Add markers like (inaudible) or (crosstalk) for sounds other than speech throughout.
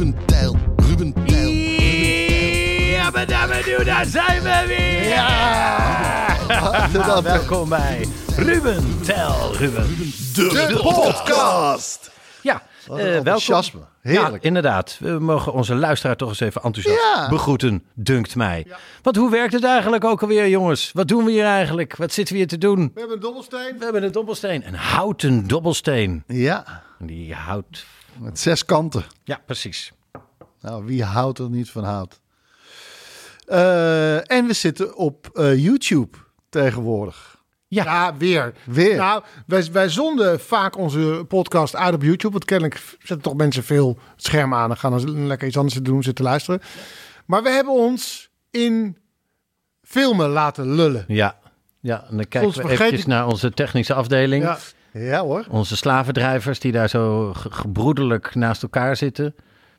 Ruben Tijl, Ruben Tijl. Ja, maar daar, daar zijn we weer! Ja! Welkom bij Ruben Tel Ruben. De podcast! Ja, Wat een welkom. enthousiasme. Heerlijk. Ja, inderdaad. We mogen onze luisteraar toch eens even enthousiast Ja. begroeten, dunkt mij. Want hoe werkt het eigenlijk ook alweer, jongens? Wat doen we hier eigenlijk? Wat zitten we hier te doen? We hebben een dobbelsteen. We hebben een dobbelsteen, een houten dobbelsteen. Ja, Die houdt... met zes kanten. Ja, precies. Nou, wie houdt er niet van hout? Eh, en we zitten op eh, YouTube tegenwoordig. Ja. Ja, weer. Weer. Nou, wij, wij zonden vaak onze podcast uit op YouTube. Want kennelijk zetten toch mensen veel het scherm aan en gaan dan lekker iets anders te doen, zitten luisteren. Maar we hebben ons in filmen laten lullen. Ja. Ja, en dan kijken Soms we eventjes ik- naar onze technische afdeling. Ja, Ja hoor. Onze slavendrijvers die daar zo ge- gebroedelijk naast elkaar zitten.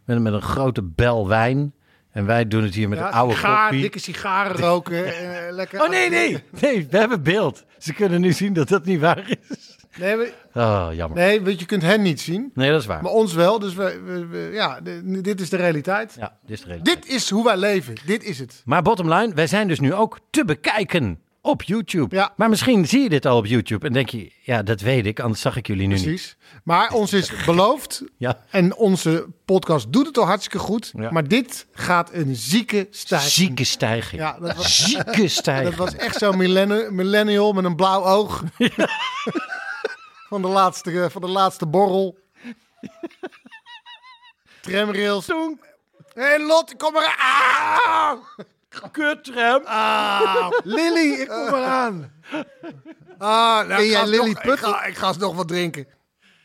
Met, met een grote bel wijn. En wij doen het hier met ja, een oude sigaar, koffie. dikke sigaren roken. eh, lekker. Oh nee, nee. Nee, we hebben beeld. Ze kunnen nu zien dat dat niet waar is. Nee, we- Oh, jammer. nee, want je kunt hen niet zien. Nee, dat is waar. Maar ons wel. Dus we, we- we- ja, dit is de realiteit. Ja, dit is de realiteit. Dit is hoe wij leven. Dit is het. Maar bottom line, wij zijn dus nu ook te bekijken op YouTube. Ja. Maar misschien zie je dit al op YouTube en denk je, ja, dat weet ik, anders zag ik jullie nu niet. Precies. Maar ons is (laughs) beloofd. Ja. En onze podcast doet het al hartstikke goed. Ja. Maar dit gaat een zieke stijging. Zieke stijging. Ja, dat was, Zieke (laughs) stijging. dat was echt zo'n millenni- millennial met een blauw oog. (laughs) van, de laatste, van de laatste borrel. Tramrails. Hé hey Lot, kom maar aan. Kuttram. Ah, Lily, ik kom maar aan. Ah, nou, ik, jij ga Lily nog, ik, ga, ik ga eens nog wat drinken.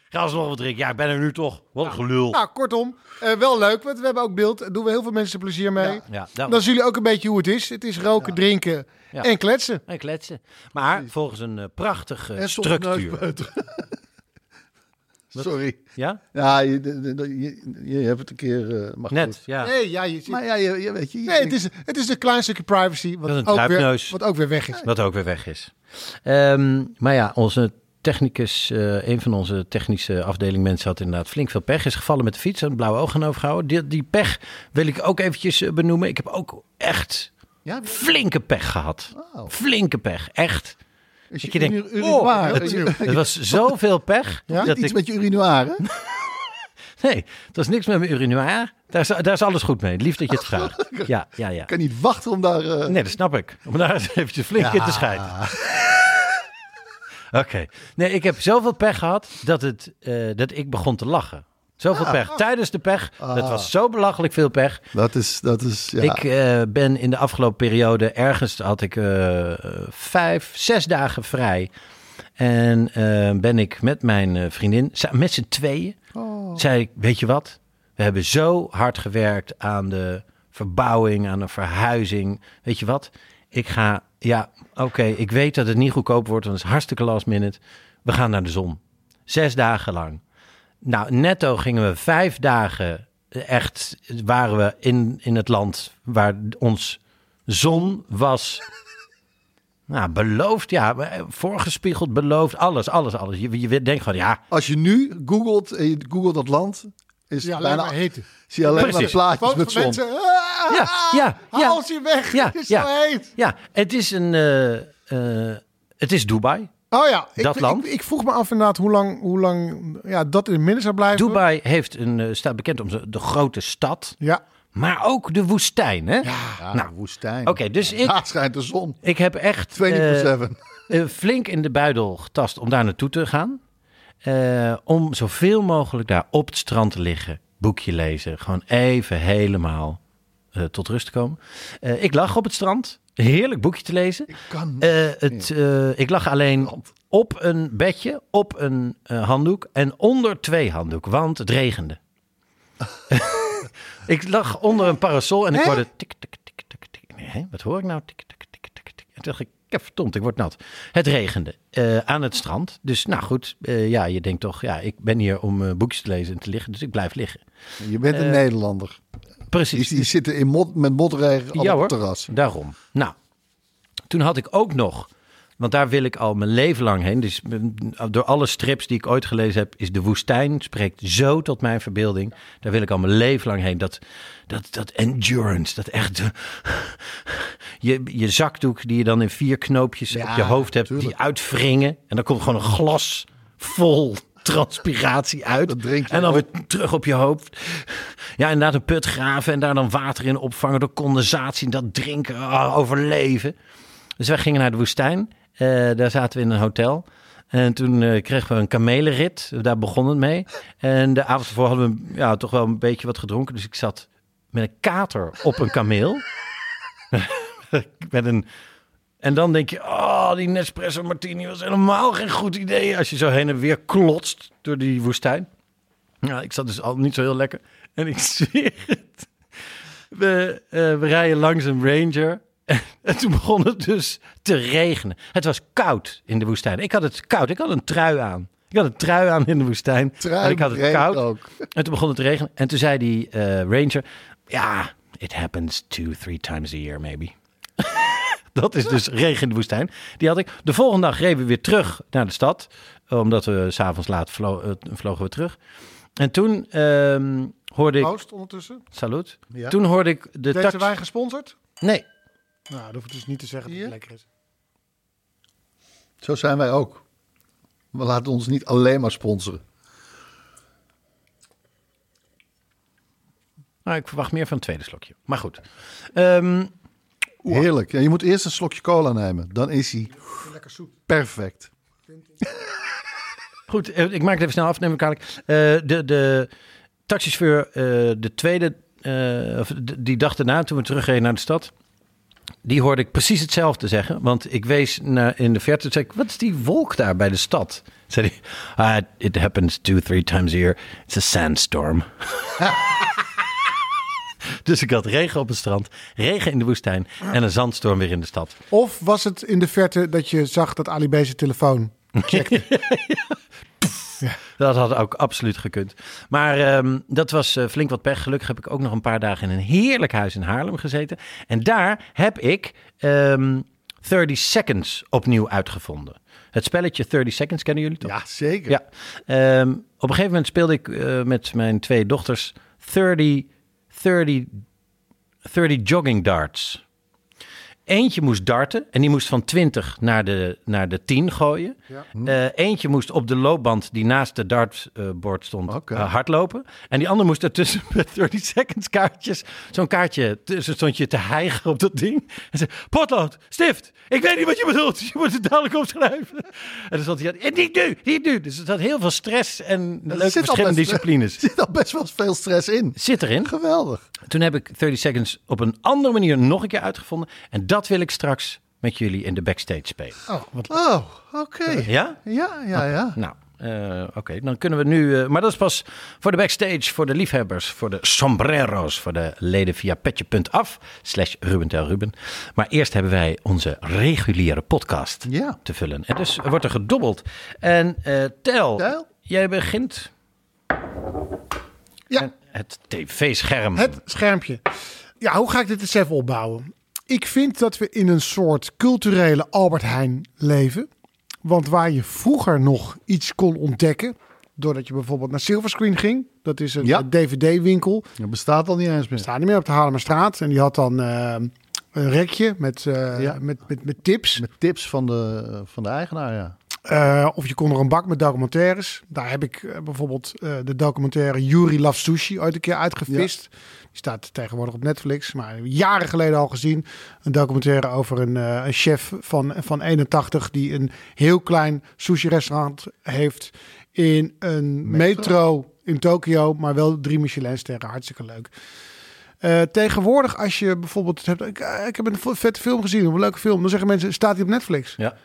Ga eens nog wat drinken. Ja, ik ben er nu toch. Wat een gelul. Nou, kortom, eh, wel leuk, want we hebben ook beeld. Daar doen we heel veel mensen plezier mee. Ja, Dan zien jullie ook een beetje hoe het is. Het is roken, drinken Ja. en kletsen. En kletsen. Maar volgens een eh, prachtige En soms neus structuur. Sorry. Ja? Ja, je, je, je hebt het een keer... eh mag Net, goed. ja. Nee, ja, je. Maar ja, je, je weet je... nee het, is, het is een klein stukje privacy wat, ook weer, wat ook weer weg is. Wat ook weer weg is. Ehm, maar ja, onze technicus, eh, een van onze technische afdeling mensen had inderdaad flink veel pech. Is gevallen met de fiets, een blauwe oog aan overgehouden. Die, die pech wil ik ook eventjes eh, benoemen. Ik heb ook echt Ja, flinke pech gehad. Oh. Flinke pech, echt. Is Dat je je denkt, uri- oh, urinoir. het, Je- het was zoveel pech. hebt dat iets ik, met je urinoir, hè? (laughs) nee, het was niks met mijn urinoir. Daar is, daar is alles goed mee. Lief dat je het vraagt. Ja, ja, ja. Ik kan niet wachten om daar... eh, Nee, dat snap ik. Om daar eventjes flink in te scheiden. (laughs) Oké. Nee, ik heb zoveel pech gehad dat, het, eh, dat ik begon te lachen. Zoveel pech. Tijdens de pech. Dat was zo belachelijk veel pech. Dat is... Dat is ja. Ik eh, ben in de afgelopen periode ergens had ik eh, vijf, zes dagen vrij. En eh, ben ik met mijn vriendin, met z'n tweeën, zei ik, weet je wat? We hebben zo hard gewerkt aan de verbouwing, aan de verhuizing. Weet je wat? Ik ga, ja, oké, ik weet dat het niet goedkoop wordt, want het is hartstikke last minute. We gaan naar de zon. Zes dagen lang. Nou, netto gingen we vijf dagen echt, waren we in, in het land waar ons zon was. (laughs) Nou, beloofd, ja, voorgespiegeld, beloofd, alles, alles, alles. Je, je denkt van, ja, Als je nu googelt en je googelt dat land, is Ja, het alleen bijna... maar heten. Zie je alleen maar plaatjes met van zon. mensen. Ah, Ja, ja, Haal ja. ze weg. Ja, Het is ja. zo heet. Ja, het is een. eh, eh, het is Dubai. Oh ja, ik, Dat land? Ik, ik vroeg me af inderdaad hoe lang, hoe lang ja, dat in het midden zou blijven. Dubai heeft een, eh, staat bekend om de grote stad, Ja. maar ook de woestijn. Hè? Ja, Nou, woestijn. Oké, dus ik, Daar schijnt de zon. ik heb echt 24-7. eh, eh, flink in de buidel getast om daar naartoe te gaan. Eh, om zoveel mogelijk daar op het strand te liggen, boekje lezen. Gewoon even helemaal eh, tot rust te komen. Eh, ik lag op het strand, heerlijk boekje te lezen. kan Eh, het, eh, ik lag alleen op een bedje, op een eh, handdoek en onder twee handdoeken, want het regende. (laughs) ik lag onder een parasol en ik Hè? hoorde tik, tik, tik, tik, tik. Nee, hè? wat hoor ik nou? Tik, tik, tik, tik, tik. En toen dacht ik, ja, verdomd, ik word nat. Het regende aan het strand. Dus nou goed, ja, je denkt toch, ja, ik ben hier om boekjes te lezen en te liggen, dus ik blijf liggen. Je bent een Nederlander. Precies. die zitten in mot, met motregen Ja op hoor, het terras. daarom. Nou, toen had ik ook nog, want daar wil ik al mijn leven lang heen. Dus mm, door alle strips die ik ooit gelezen heb, is de woestijn spreekt zo tot mijn verbeelding. Daar wil ik al mijn leven lang heen. Dat, dat, dat endurance, dat echt eh, (laughs) je, je zakdoek die je dan in vier knoopjes Ja, op je hoofd hebt, tuurlijk. die uitwringen. En dan komt gewoon een glas vol transpiratie uit. En dan op. weer terug op je hoofd. Ja, inderdaad een put graven en daar dan water in opvangen door condensatie. En dat drinken, ah, overleven. Dus wij gingen naar de woestijn. Eh, daar zaten we in een hotel. En toen eh, kregen we een kamelenrit. Daar begon het mee. En de avond ervoor hadden we ja, toch wel een beetje wat gedronken. Dus ik zat met een kater op een kameel. (laughs) met een... En dan denk je, oh, die Nespresso Martini was helemaal geen goed idee. Als je zo heen en weer klotst door die woestijn. Ja, ik zat dus al niet zo heel lekker. En ik (laughs) zweer het. We, eh, we rijden langs een Ranger. En, (laughs) en toen begon het dus te regenen. Het was koud in de woestijn. Ik had het koud. Ik had een trui aan. Ik had een trui aan in de woestijn. Trui en ik had het koud. ook. En toen begon het te regenen. En toen zei die eh, Ranger... Ja, it happens two, three times a year maybe. (laughs) Dat is dus regen in de woestijn. Die had ik. De volgende dag reden we weer terug naar de stad. Omdat we s'avonds laat vlo eh, vlogen we terug. En toen ehm, hoorde ik... Proost ondertussen. Salut. Ja. Toen hoorde ik de Deze taxi... wijn gesponsord? Nee. Nou, dat hoeft dus niet te zeggen dat het lekker is. Zo zijn wij ook. We laten ons niet alleen maar sponsoren. Nou, ik verwacht meer van een tweede slokje. Maar goed. Heerlijk. Ja, je moet eerst een slokje cola nemen. Dan is hij perfect. (laughs) goed, eh, ik maak het even snel af. Neem ik. Eh, de, de taxichauffeur, eh, de tweede... eh, of die dag daarna, toen we terugreden naar de stad... Die hoorde ik precies hetzelfde zeggen. Want ik wees naar in de verte. Toen zei ik, wat is die wolk daar bij de stad? Zei hij, ah, it happens two, three times a year. It's a sandstorm. (laughs) dus ik had regen op het strand, regen in de woestijn en een zandstorm weer in de stad. Of was het in de verte dat je zag dat Ali B zijn telefoon checkte? (laughs) Dat had ook absoluut gekund. Maar ehm, dat was eh, flink wat pech. Gelukkig heb ik ook nog een paar dagen in een heerlijk huis in Haarlem gezeten. En daar heb ik ehm 30 Seconds opnieuw uitgevonden. Het spelletje 30 Seconds kennen jullie toch? Ja, zeker. Ja. Ehm, op een gegeven moment speelde ik eh, met mijn twee dochters 30, 30, 30 jogging darts. Eentje moest darten en die moest van 20 naar de, naar de 10 gooien. Eh, eentje moest op de loopband die naast de dartbord stond eh, hardlopen. En die ander moest ertussen (laughs) met 30 seconds kaartjes. Zo'n kaartje tussen stond je te hijgen op dat ding. En zei, potlood, stift, ik weet niet wat je bedoelt. Je moet het dadelijk opschrijven. En dan stond hij, en niet nu, niet nu. Dus er zat heel veel stress en Er leuke verschillende best- disciplines. (laughs) Er zit al best wel veel stress in. Zit erin. Geweldig. Toen heb ik 30 Seconds op een andere manier nog een keer uitgevonden. En dat wil ik straks met jullie in de backstage spelen. Oh, wat Oh, oké. Ja? Ja, ja, ja. Nou, eh, oké. Dan kunnen we nu... eh, maar dat is pas voor de backstage, voor de liefhebbers, voor de sombrero's, voor de leden via petje.af slash Ruben Tel Ruben. Maar eerst hebben wij onze reguliere podcast Ja. te vullen. En dus wordt er gedobbeld. En eh Tel, Tel? jij begint Ja, En het tv-scherm. het schermpje. Ja, hoe ga ik dit eens even opbouwen? Ik vind dat we in een soort culturele Albert Heijn leven. Want waar je vroeger nog iets kon ontdekken... doordat je bijvoorbeeld naar Silverscreen ging... dat is een Ja. dvd-winkel... Dat bestaat al niet eens meer. staat niet meer op de Haarlemmerstraat. En die had dan eh, een rekje met, eh, Ja. met, met, met tips. Met tips van de, van de eigenaar, ja. Eh, of je kon er een bak met documentaires. Daar heb ik eh, bijvoorbeeld eh, de documentaire Yuri Loves Sushi ooit een keer uitgevist. Die staat tegenwoordig op Netflix, maar jaren geleden al gezien. Een documentaire over een, een chef van, van 81 die een heel klein sushi-restaurant heeft in een metro, in Tokio, maar wel drie Michelin-sterren. Hartstikke leuk. Tegenwoordig, als je bijvoorbeeld hebt, ik, ik heb een vette film gezien, een leuke film, dan zeggen mensen, staat hij op Netflix? Ja.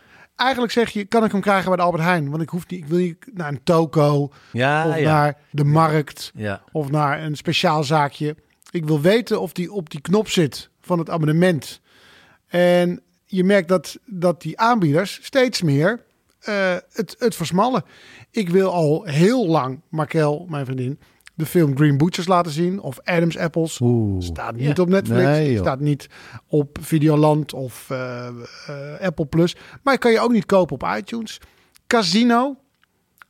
Eigenlijk zeg je, kan ik hem krijgen bij de Albert Heijn? Want ik hoef niet, ik wil niet naar een toko Ja, of ja. naar de markt Ja. of naar een speciaal zaakje. Ik wil weten of die op die knop zit van het abonnement. En je merkt dat, dat die aanbieders steeds meer eh, het, het versmallen. Ik wil al heel lang, Markel, mijn vriendin, de film Green Butchers laten zien. Of Adam's Apples. Oeh. Staat niet op Netflix. Nee, staat niet op Videoland of eh, eh, Apple Plus. Maar kan je ook niet kopen op iTunes. Casino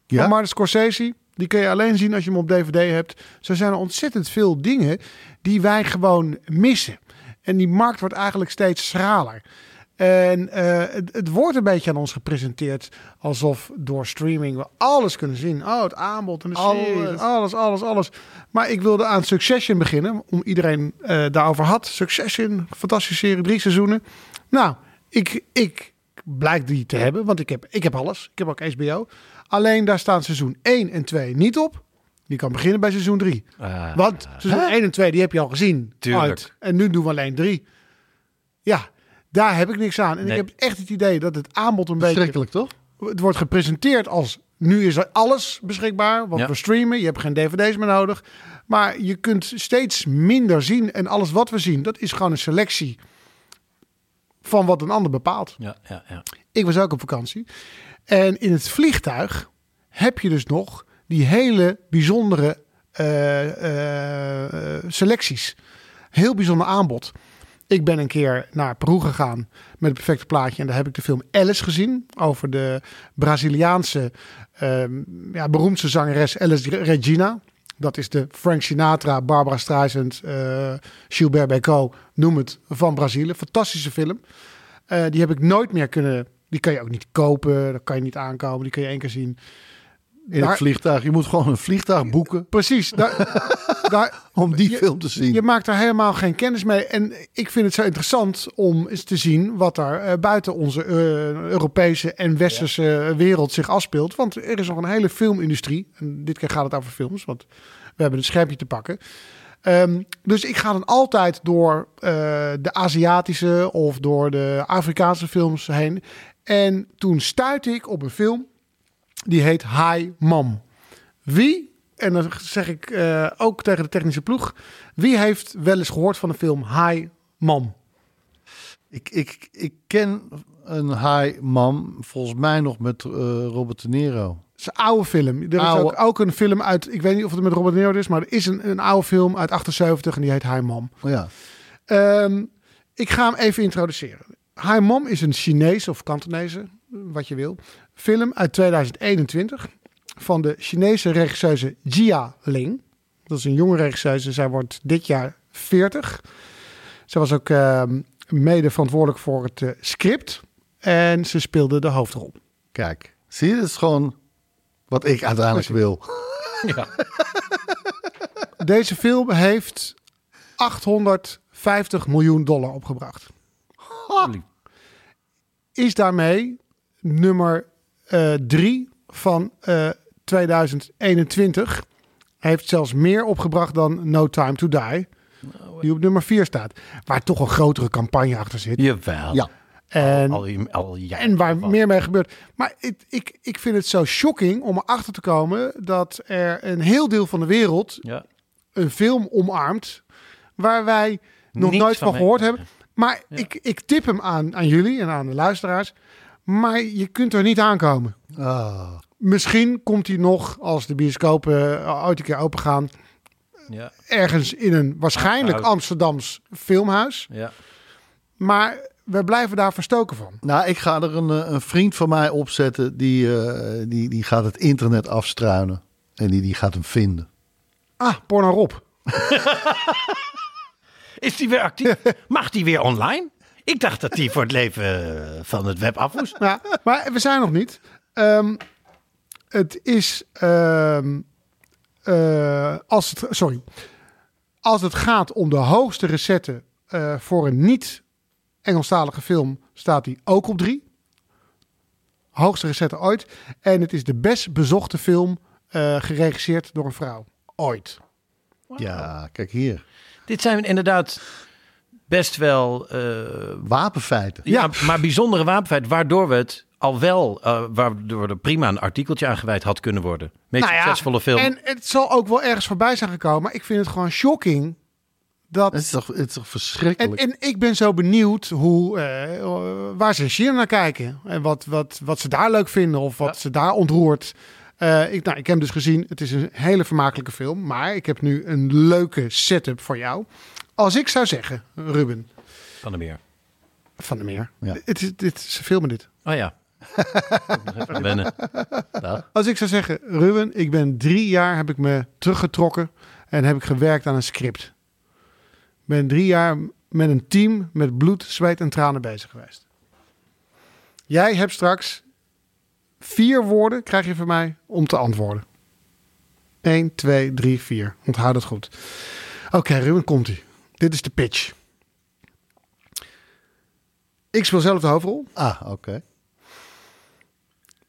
Ja? van Martin Scorsese. Die kun je alleen zien als je hem op DVD hebt. Zo zijn er ontzettend veel dingen die wij gewoon missen. En die markt wordt eigenlijk steeds schraler. En eh, het, het wordt een beetje aan ons gepresenteerd alsof door streaming we alles kunnen zien. Oh, het aanbod en de series, Alles. alles, alles, alles. Maar ik wilde aan Succession beginnen, om iedereen eh, daarover had. Succession, fantastische serie, drie seizoenen. Nou, ik, ik blijk die te hebben, want ik heb, ik heb alles. Ik heb ook HBO. Alleen daar staan seizoen 1 en 2 niet op. Je kan beginnen bij seizoen 3. Ah. Want seizoen 1 en 2 die heb je al gezien. Tuurlijk. Uit. En nu doen we alleen 3. Ja, daar heb ik niks aan. En Nee. ik heb echt het idee dat het aanbod een beetje... Verschrikkelijk, toch? Het wordt gepresenteerd als nu is er alles beschikbaar. Want Ja. we streamen, je hebt geen dvd's meer nodig. Maar je kunt steeds minder zien. En alles wat we zien, dat is gewoon een selectie van wat een ander bepaalt. Ja, ja, ja. Ik was ook op vakantie. En in het vliegtuig heb je dus nog die hele bijzondere eh, eh, selecties. Heel bijzonder aanbod. Ik ben een keer naar Peru gegaan met het perfecte plaatje. En daar heb ik de film Alice gezien. Over de Braziliaanse ehm, ja, beroemdste zangeres Alice Regina. Dat is de Frank Sinatra, Barbara Streisand, eh Gilbert Bécaud, noem het, van Brazilië. Fantastische film. Eh, die heb ik nooit meer kunnen... Die kan je ook niet kopen, daar kan je niet aankomen. Die kun je één keer zien. In Daar- het vliegtuig. Je moet gewoon een vliegtuig boeken Precies. Daar, (laughs) daar, om die je- film te zien. Je maakt er helemaal geen kennis mee. En ik vind het zo interessant om eens te zien wat er eh, buiten onze eh, Europese en Westerse wereld zich afspeelt. Want er is nog een hele filmindustrie. En dit keer gaat het over films, want we hebben een schermpje te pakken. Ehm, dus ik ga dan altijd door eh, de Aziatische of door de Afrikaanse films heen. En toen stuitte ik op een film die heet Hi Mom. Wie, en dan zeg ik eh, ook tegen de technische ploeg, wie heeft wel eens gehoord van de film Hi Mom? Ik, ik, ik ken een high mam, volgens mij nog met eh, Robert De Niro. Het is een oude film. Er is ook, ook een film uit, ik weet niet of het met Robert De Niro is, maar er is een, een oude film uit 78 en die heet Hi Mom. Oh ja. Ehm, ik ga hem even introduceren. Hi Mom is een Chinese of Kantonese, wat je wil, film uit 2021 van de Chinese regisseuse Jia Ling. Dat is een jonge regisseuse. Zij wordt dit jaar 40. Zij was ook ehm, mede verantwoordelijk voor het eh, script en ze speelde de hoofdrol. Kijk, zie je, dat is gewoon wat ik uiteindelijk wil. (laughs) Deze film heeft 850 miljoen dollar opgebracht. Is daarmee nummer eh, drie van eh, 2021. Heeft zelfs meer opgebracht dan No Time to Die. Die op nummer 4 staat. Waar toch een grotere campagne achter zit. Jawel. Ja. En, Al, al, al jaren en waar wat. meer mee gebeurt. Maar ik, ik, ik vind het zo shocking om erachter te komen dat er een heel deel van de wereld Ja. een film omarmt waar wij nog Niets nooit van van gehoord hebben. Maar ik, ik tip hem aan, aan jullie en aan de luisteraars. Maar je kunt er niet aankomen. Ah, Misschien komt hij nog, als de bioscopen uh, ooit een keer open gaan, Ja. ergens in een waarschijnlijk. Amsterdams filmhuis. Ja. Maar we blijven daar verstoken van. nou, ik ga er een, eh, een vriend van mij opzetten. Die, eh, die, die gaat het internet afstruinen. En die, die gaat hem vinden. Ah, Porno Rob. (laughs) Is die weer actief? Mag die weer online? Ik dacht dat die voor het leven eh, van het web af moest. Ja, maar we zijn nog niet. Ehm, het is. ehm, eh, als het, sorry. Als het gaat om de hoogste recette eh, voor een niet-Engelstalige film, staat die ook op drie. Hoogste recette ooit. En het is de best bezochte film eh, geregisseerd door een vrouw. Ooit. Ja, kijk hier. Dit zijn inderdaad best wel eh, Wapenfeiten. ja, maar bijzondere wapenfeit, waardoor we het al wel, eh, waardoor er prima een artikeltje aan gewijd had kunnen worden. Meest Nou ja, succesvolle film. En het zal ook wel ergens voorbij zijn gekomen. Maar ik vind het gewoon shocking dat Het is toch, het is toch En, verschrikkelijk. en ik ben zo benieuwd hoe, eh, waar ze in China naar kijken. En wat, wat, wat ze daar leuk vinden of wat ze daar ontroert. Eh, ik, nou, ik heb hem dus gezien. Het is een hele vermakelijke film. Maar ik heb nu een leuke setup voor jou. Als ik zou zeggen, Ruben Van der Meer. van der Meer. Ja. Het is, dit, ze filmen dit. Oh ja. (laughs) Wennen. Dag. Als ik zou zeggen, Ruben, ik ben drie jaar heb ik me teruggetrokken en heb ik gewerkt aan een script. Ik ben drie jaar met een team met bloed, zweet en tranen bezig geweest. Jij hebt straks vier woorden, krijg je van mij, om te antwoorden. 1, 2, 3, 4. Onthoud het goed. Oké, Ruben, komt ie. Dit is de pitch. Ik speel zelf de hoofdrol. Ah, oké.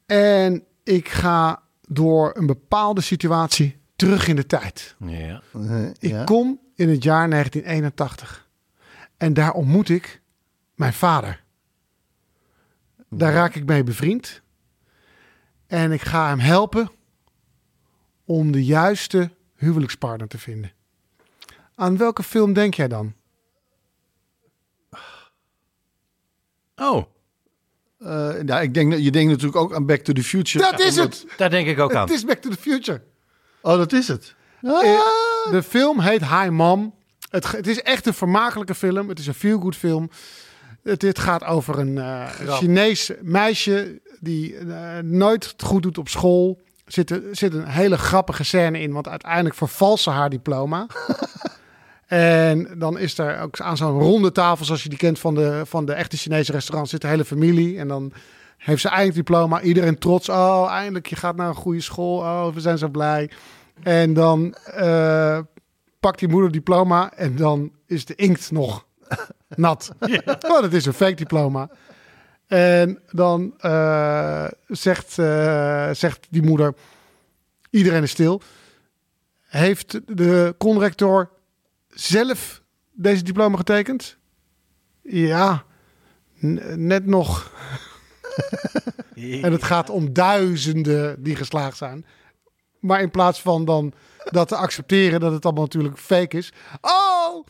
En ik ga door een bepaalde situatie terug in de tijd. Ja. Eh, Ik ja. kom in het jaar 1981. En daar ontmoet ik mijn vader. Daar raak ik mee bevriend. En ik ga hem helpen om de juiste huwelijkspartner te vinden. Aan welke film denk jij dan? Oh, Eh, nou, ik denk, dat- je denkt natuurlijk ook aan Back to the Future. Dat is het! daar denk ik ook (laughs) aan. Het is Back to the Future. Oh, dat is het. Ah, Eh, De film heet Hi Mom. Het, het is echt een vermakelijke film. Het is een feel-good film. Het, dit gaat over een eh, Chinees meisje die nooit het goed doet op school. Er zit, zit een hele grappige scène in, want uiteindelijk vervalst ze haar diploma. (laughs) en dan is er ook aan zo'n ronde tafel, zoals je die kent van de, van de echte Chinese restaurants, zit de hele familie. En dan heeft ze eindelijk diploma. Iedereen trots. Oh, eindelijk, je gaat naar een goede school. Oh, we zijn zo blij. En dan eh, pakt die moeder diploma en dan is de inkt nog (laughs) nat. Oh, dat is een fake diploma. En dan eh, zegt, eh, zegt die moeder, iedereen is stil. Heeft de conrector zelf deze diploma getekend? Ja, net nog. (laughs) en het gaat om duizenden die geslaagd zijn. Maar in plaats van dan dat te accepteren dat het allemaal natuurlijk fake is. Oh,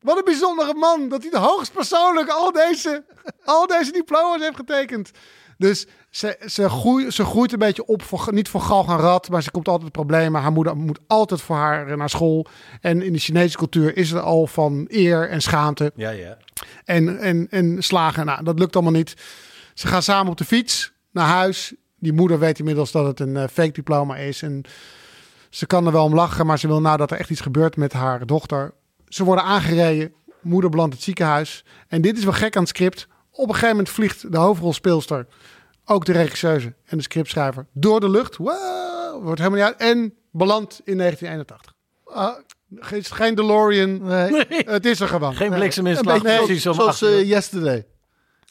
wat een bijzondere man dat hij de hoogstpersoonlijk al deze, al deze diploma's heeft getekend. Dus ze, ze, groeit, ze groeit een beetje op, voor, niet voor galg en rat, maar ze komt altijd problemen. Haar moeder moet altijd voor haar naar school. En in de Chinese cultuur is er al van eer en schaamte Ja, ja. en, en, en slagen. Nou, dat lukt allemaal niet. Ze gaan samen op de fiets naar huis. Die moeder weet inmiddels dat het een eh, fake diploma is. En ze kan er wel om lachen, maar ze wil nadat er echt iets gebeurt met haar dochter. Ze worden aangereden. Moeder belandt het ziekenhuis. En dit is wel gek aan het script. Op een gegeven moment vliegt de hoofdrolspeelster, ook de regisseuse en de scriptschrijver, door de lucht. Wow, wordt helemaal niet uit. En belandt in 1981. Ah, geen- geen DeLorean. Nee. (laughs) Het is er gewoon. Geen bliksem in Een slag, beetje precies zoals eh, Yesterday.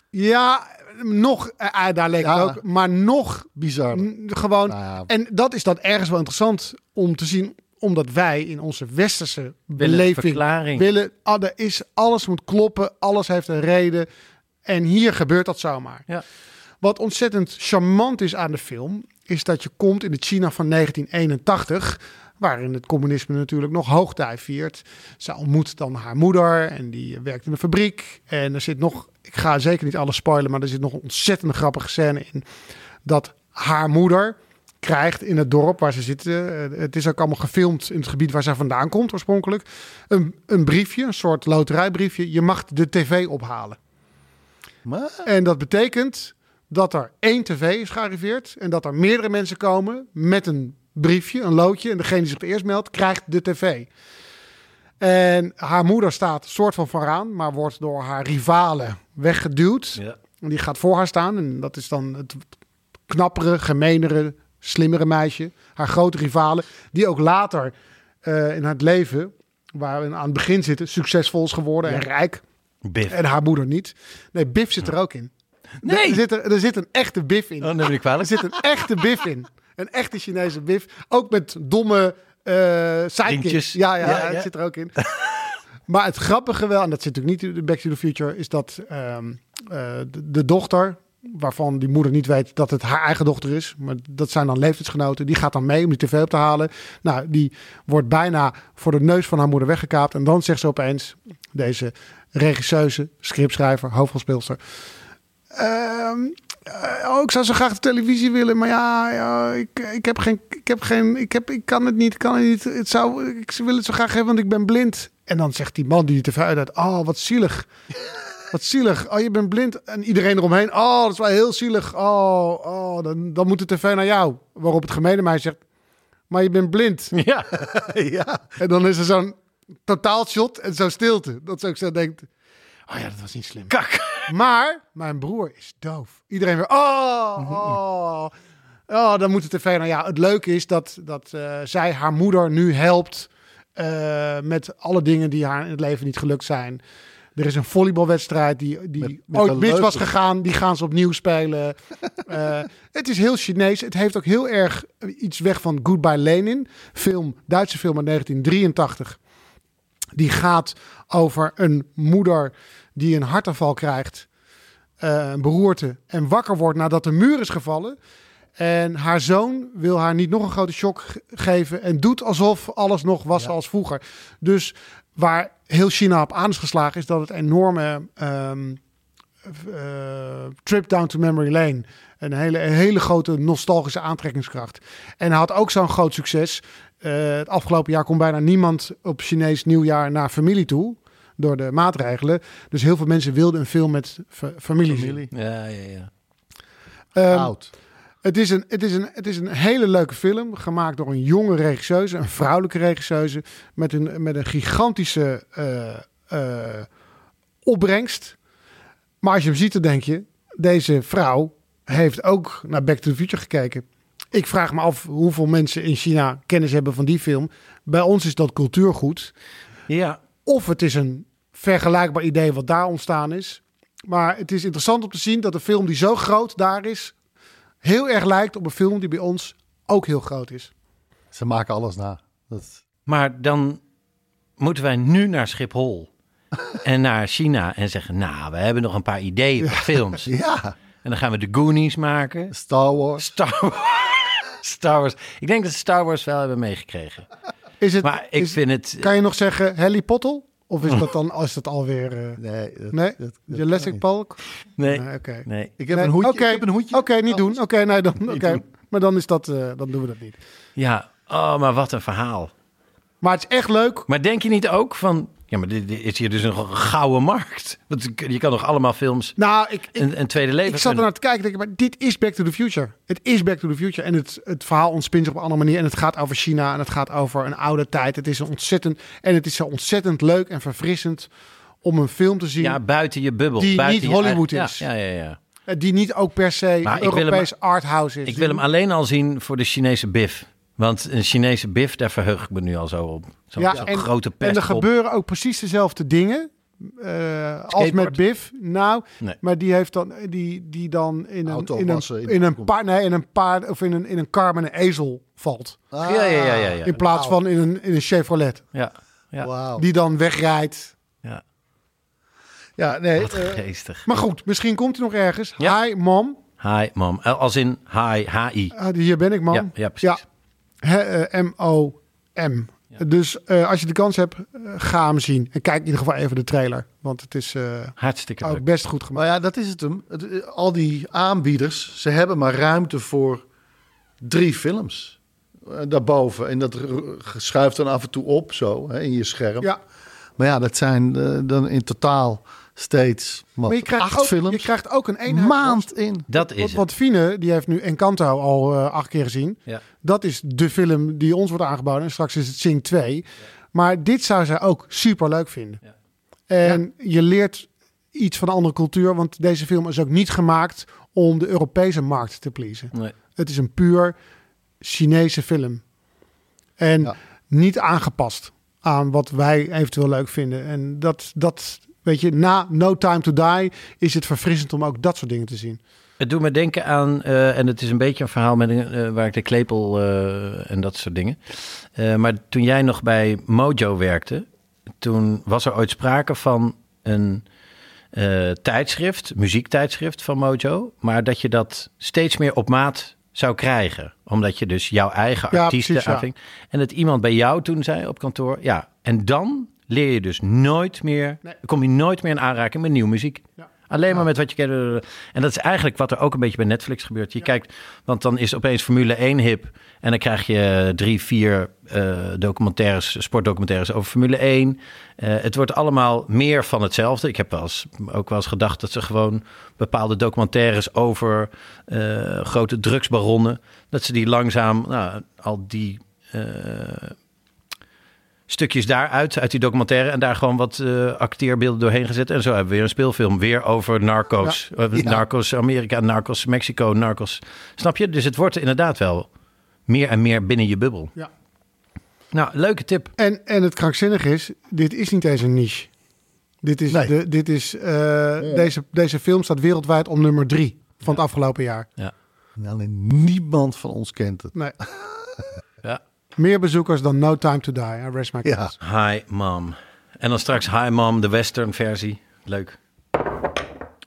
Ja, nog, eh, eh, daar leek het ook, maar nog Bizar. gewoon. Nou ja. En dat is dan ergens wel interessant om te zien, omdat wij in onze westerse beleving verklaring. willen. Ah, er is, alles moet kloppen, alles heeft een reden. En hier gebeurt dat zomaar. Ja. Wat ontzettend charmant is aan de film, is dat je komt in het China van 1981, waarin het communisme natuurlijk nog hoogtij viert. Ze ontmoet dan haar moeder en die werkt in een fabriek. En er zit nog, ik ga zeker niet alles spoilen, maar er zit nog een ontzettend grappige scène in. Dat haar moeder krijgt in het dorp waar ze zitten. eh, Het is ook allemaal gefilmd in het gebied waar zij vandaan komt oorspronkelijk. Een, een briefje, een soort loterijbriefje. Je mag de tv ophalen. Maar, En dat betekent dat er één tv is gearriveerd en dat er meerdere mensen komen met een briefje, een loodje. En degene die zich het eerst meldt, krijgt de tv. En haar moeder staat soort van vooraan, maar wordt door haar rivalen weggeduwd. Ja. En die gaat voor haar staan. En dat is dan het knappere, gemeenere, slimmere meisje. Haar grote rivalen. Die ook later eh, in haar leven, waar we aan het begin zitten, succesvol is geworden en rijk. Biff. En haar moeder niet. Nee, Biff zit er ook in. Nee. Er zit, er, er zit een echte Biff in. Oh, neem me niet Er kwalijk. zit een echte Biff in. Een echte Chinese Biff. Ook met domme sidekicks. Vriendjes. Ja, ja, Ja, het zit er ook in. (laughs) maar het grappige wel, en dat zit natuurlijk niet in Back to the Future, is dat ehm, eh, de, de dochter, waarvan die moeder niet weet dat het haar eigen dochter is, maar dat zijn dan leeftijdsgenoten, die gaat dan mee om die tv op te halen. Nou, die wordt bijna voor de neus van haar moeder weggekaapt. En dan zegt ze opeens, deze regisseuse, scriptschrijver, hoofdrolspeelster, oh, ik zou zo graag de televisie willen, maar ja, ja ik, ik heb geen, ik heb geen, ik heb, ik kan het niet, kan het niet. Het zou, ik wil het zo graag hebben, want ik ben blind. En dan zegt die man die de tv uit, oh, wat zielig. (laughs) Wat zielig. Oh, je bent blind. En iedereen eromheen. Oh, dat is wel heel zielig. Oh, oh dan, dan moet de tv naar jou. Waarop het gemene meisje zegt, maar je bent blind. Ja. (laughs) ja. En dan is er zo'n totaalshot en zo'n stilte. Dat ze ook zo denkt, oh ja, dat was niet slim. Kak. (laughs) Maar mijn broer is doof. Iedereen weer, oh, oh. Oh, dan moet de tv nou ja. Het leuke is dat, dat eh, zij haar moeder nu helpt eh, met alle dingen die haar in het leven niet gelukt zijn. Er is een volleybalwedstrijd die, die Met- met ooit mis was gegaan. Die gaan ze opnieuw spelen. (laughs) Eh, het is heel Chinees. Het heeft ook heel erg iets weg van Goodbye Lenin. Film, Duitse film uit 1983. Die gaat over een moeder die een hartaanval krijgt. eh, een beroerte. En wakker wordt nadat de muur is gevallen. En haar zoon wil haar niet nog een grote shock ge- geven. En doet alsof alles nog was zoals vroeger. Dus waar heel China op aan is geslagen, is dat het enorme ehm, eh, trip down to memory lane. Een hele, een hele grote nostalgische aantrekkingskracht. En hij had ook zo'n groot succes. Eh, het afgelopen jaar kon bijna niemand op Chinees nieuwjaar naar familie toe. Door de maatregelen. Dus heel veel mensen wilden een film met fa- familie. Ja, ja, ja. Ehm, Oud. het is, een, het, is een, het is een hele leuke film, gemaakt door een jonge regisseuse, een vrouwelijke regisseuse, met een, met een gigantische eh, eh, opbrengst. Maar als je hem ziet, dan denk je, deze vrouw heeft ook naar Back to the Future gekeken. Ik vraag me af hoeveel mensen in China kennis hebben van die film. Bij ons is dat cultuurgoed. Ja, Of het is een vergelijkbaar idee wat daar ontstaan is. Maar het is interessant om te zien dat een film die zo groot daar is, heel erg lijkt op een film die bij ons ook heel groot is. Ze maken alles na. Dat, maar dan moeten wij nu naar Schiphol (laughs) en naar China en zeggen, nou, we hebben nog een paar ideeën voor films. ja. En dan gaan we de Goonies maken. Star Wars. Star Wars. Star Wars. Ik denk dat ze Star Wars wel hebben meegekregen. Is het, Maar ik is- vind het... Kan je nog zeggen Harry Potter? Of is dat dan (laughs) is dat alweer... eh Nee. Dat, nee? dat- dat Jurassic Park? Nee, Nee, oké. nee. Ik heb Nee, een hoedje. Oké, Ik heb een hoedje. Oké, niet doen. Alles. Oké, nee, dan, oké. Maar dan, is dat, eh, dan doen we dat niet. Ja, oh, maar wat een verhaal. Maar het is echt leuk. Maar denk je niet ook van... Ja, maar dit, dit is hier dus een gouden markt. Want je kan nog allemaal films Nou, ik, ik, een, een tweede leven Ik zat er naar te kijken en denk, maar dit is Back to the Future. Het is Back to the Future. En het, het verhaal ontspint zich op een andere manier. En het gaat over China en het gaat over een oude tijd. Het is een ontzettend, en het is zo ontzettend leuk en verfrissend om een film te zien. Ja, buiten je bubbel. Die buiten niet Hollywood is. Ja, ja, ja. ja. eh, Die niet ook per se Maar ik Europees arthouse is. Ik wil hem alleen al zien voor de Chinese bif. Want een Chinese bif, daar verheug ik me nu al zo op. Zo'n ja, zo'n en, grote en er gebeuren ook precies dezelfde dingen. eh, als met? Biff. Nou, Nee. maar die heeft dan die, die dan in een, in een, in een paard, nee, in een paard of in een, in een kar met een ezel valt. Ah, Ja, ja, ja, ja. ja. In plaats van in een, in een Chevrolet. ja. ja. Wauw. Die dan wegrijdt. ja. Ja, nee. Wat eh, geestig. Maar goed, misschien komt hij nog ergens. Ja. Hi, mom. Hi, mom. Eh, Als in hi, hi. Ah, hier ben ik, man. Ja, ja, precies. Hè, eh, M-O-M. Dus eh, als je de kans hebt, eh, ga hem zien. En kijk in ieder geval even de trailer. Want het is eh, Hartstikke ook leuk. best goed gemaakt. Maar ja, dat is het hem. Het, eh, al die aanbieders, ze hebben maar ruimte voor drie films. Eh, daarboven. En dat schuift dan af en toe op zo hè, in je scherm. Ja, Maar ja, dat zijn eh, dan in totaal steeds wat, maar je krijgt, acht ook, films. je krijgt ook een eenheid. maand in. Dat is Want, Fine, die heeft nu Encanto al eh, acht keer gezien. Ja. Dat is de film die ons wordt aangeboden. En straks is het Sing 2. Maar dit zou zij ook super leuk vinden. En je leert iets van een andere cultuur. Want deze film is ook niet gemaakt om de Europese markt te pleasen. Nee. Het is een puur Chinese film. En Ja. niet aangepast aan wat wij eventueel leuk vinden. En dat, dat, weet je, na No Time to Die is het verfrissend om ook dat soort dingen te zien. Het doet me denken aan, eh, en het is een beetje een verhaal met, eh, waar ik de klepel eh, en dat soort dingen. Maar toen jij nog bij Mojo werkte, toen was er ooit sprake van een tijdschrift, muziektijdschrift van Mojo, maar dat je dat steeds meer op maat zou krijgen, omdat je dus jouw eigen Ja, artiesten precies, ja. En dat iemand bij jou toen zei op kantoor, ja, en dan leer je dus nooit meer, Nee. kom je nooit meer in aanraking met nieuwe muziek. Ja. Alleen maar met wat je kent. En dat is eigenlijk wat er ook een beetje bij Netflix gebeurt. Je kijkt, want dan is opeens Formule 1 hip. En dan krijg je drie, vier eh, documentaires, sportdocumentaires over Formule 1. Eh, het wordt allemaal meer van hetzelfde. Ik heb wel eens, ook wel eens gedacht dat ze gewoon bepaalde documentaires over eh, grote drugsbaronnen. Dat ze die langzaam, nou, al die eh, stukjes daaruit, uit die documentaire. En daar gewoon wat eh, acteerbeelden doorheen gezet. En zo hebben we weer een speelfilm. Weer over narco's. Eh, Narcos Amerika, narcos Mexico, narcos. Snap je? Dus het wordt inderdaad wel meer en meer binnen je bubbel. Ja. Nou, leuke tip. En, en het krankzinnige is, dit is niet eens een niche. Dit is, Nee. de, dit is eh, deze, deze film staat wereldwijd om nummer drie van het afgelopen jaar. En alleen niemand van ons kent het. Nee. (laughs) Ja. Meer bezoekers dan No Time to Die. I rest my Ja. Hi Mom. En dan straks Hi Mom, de western versie. Leuk.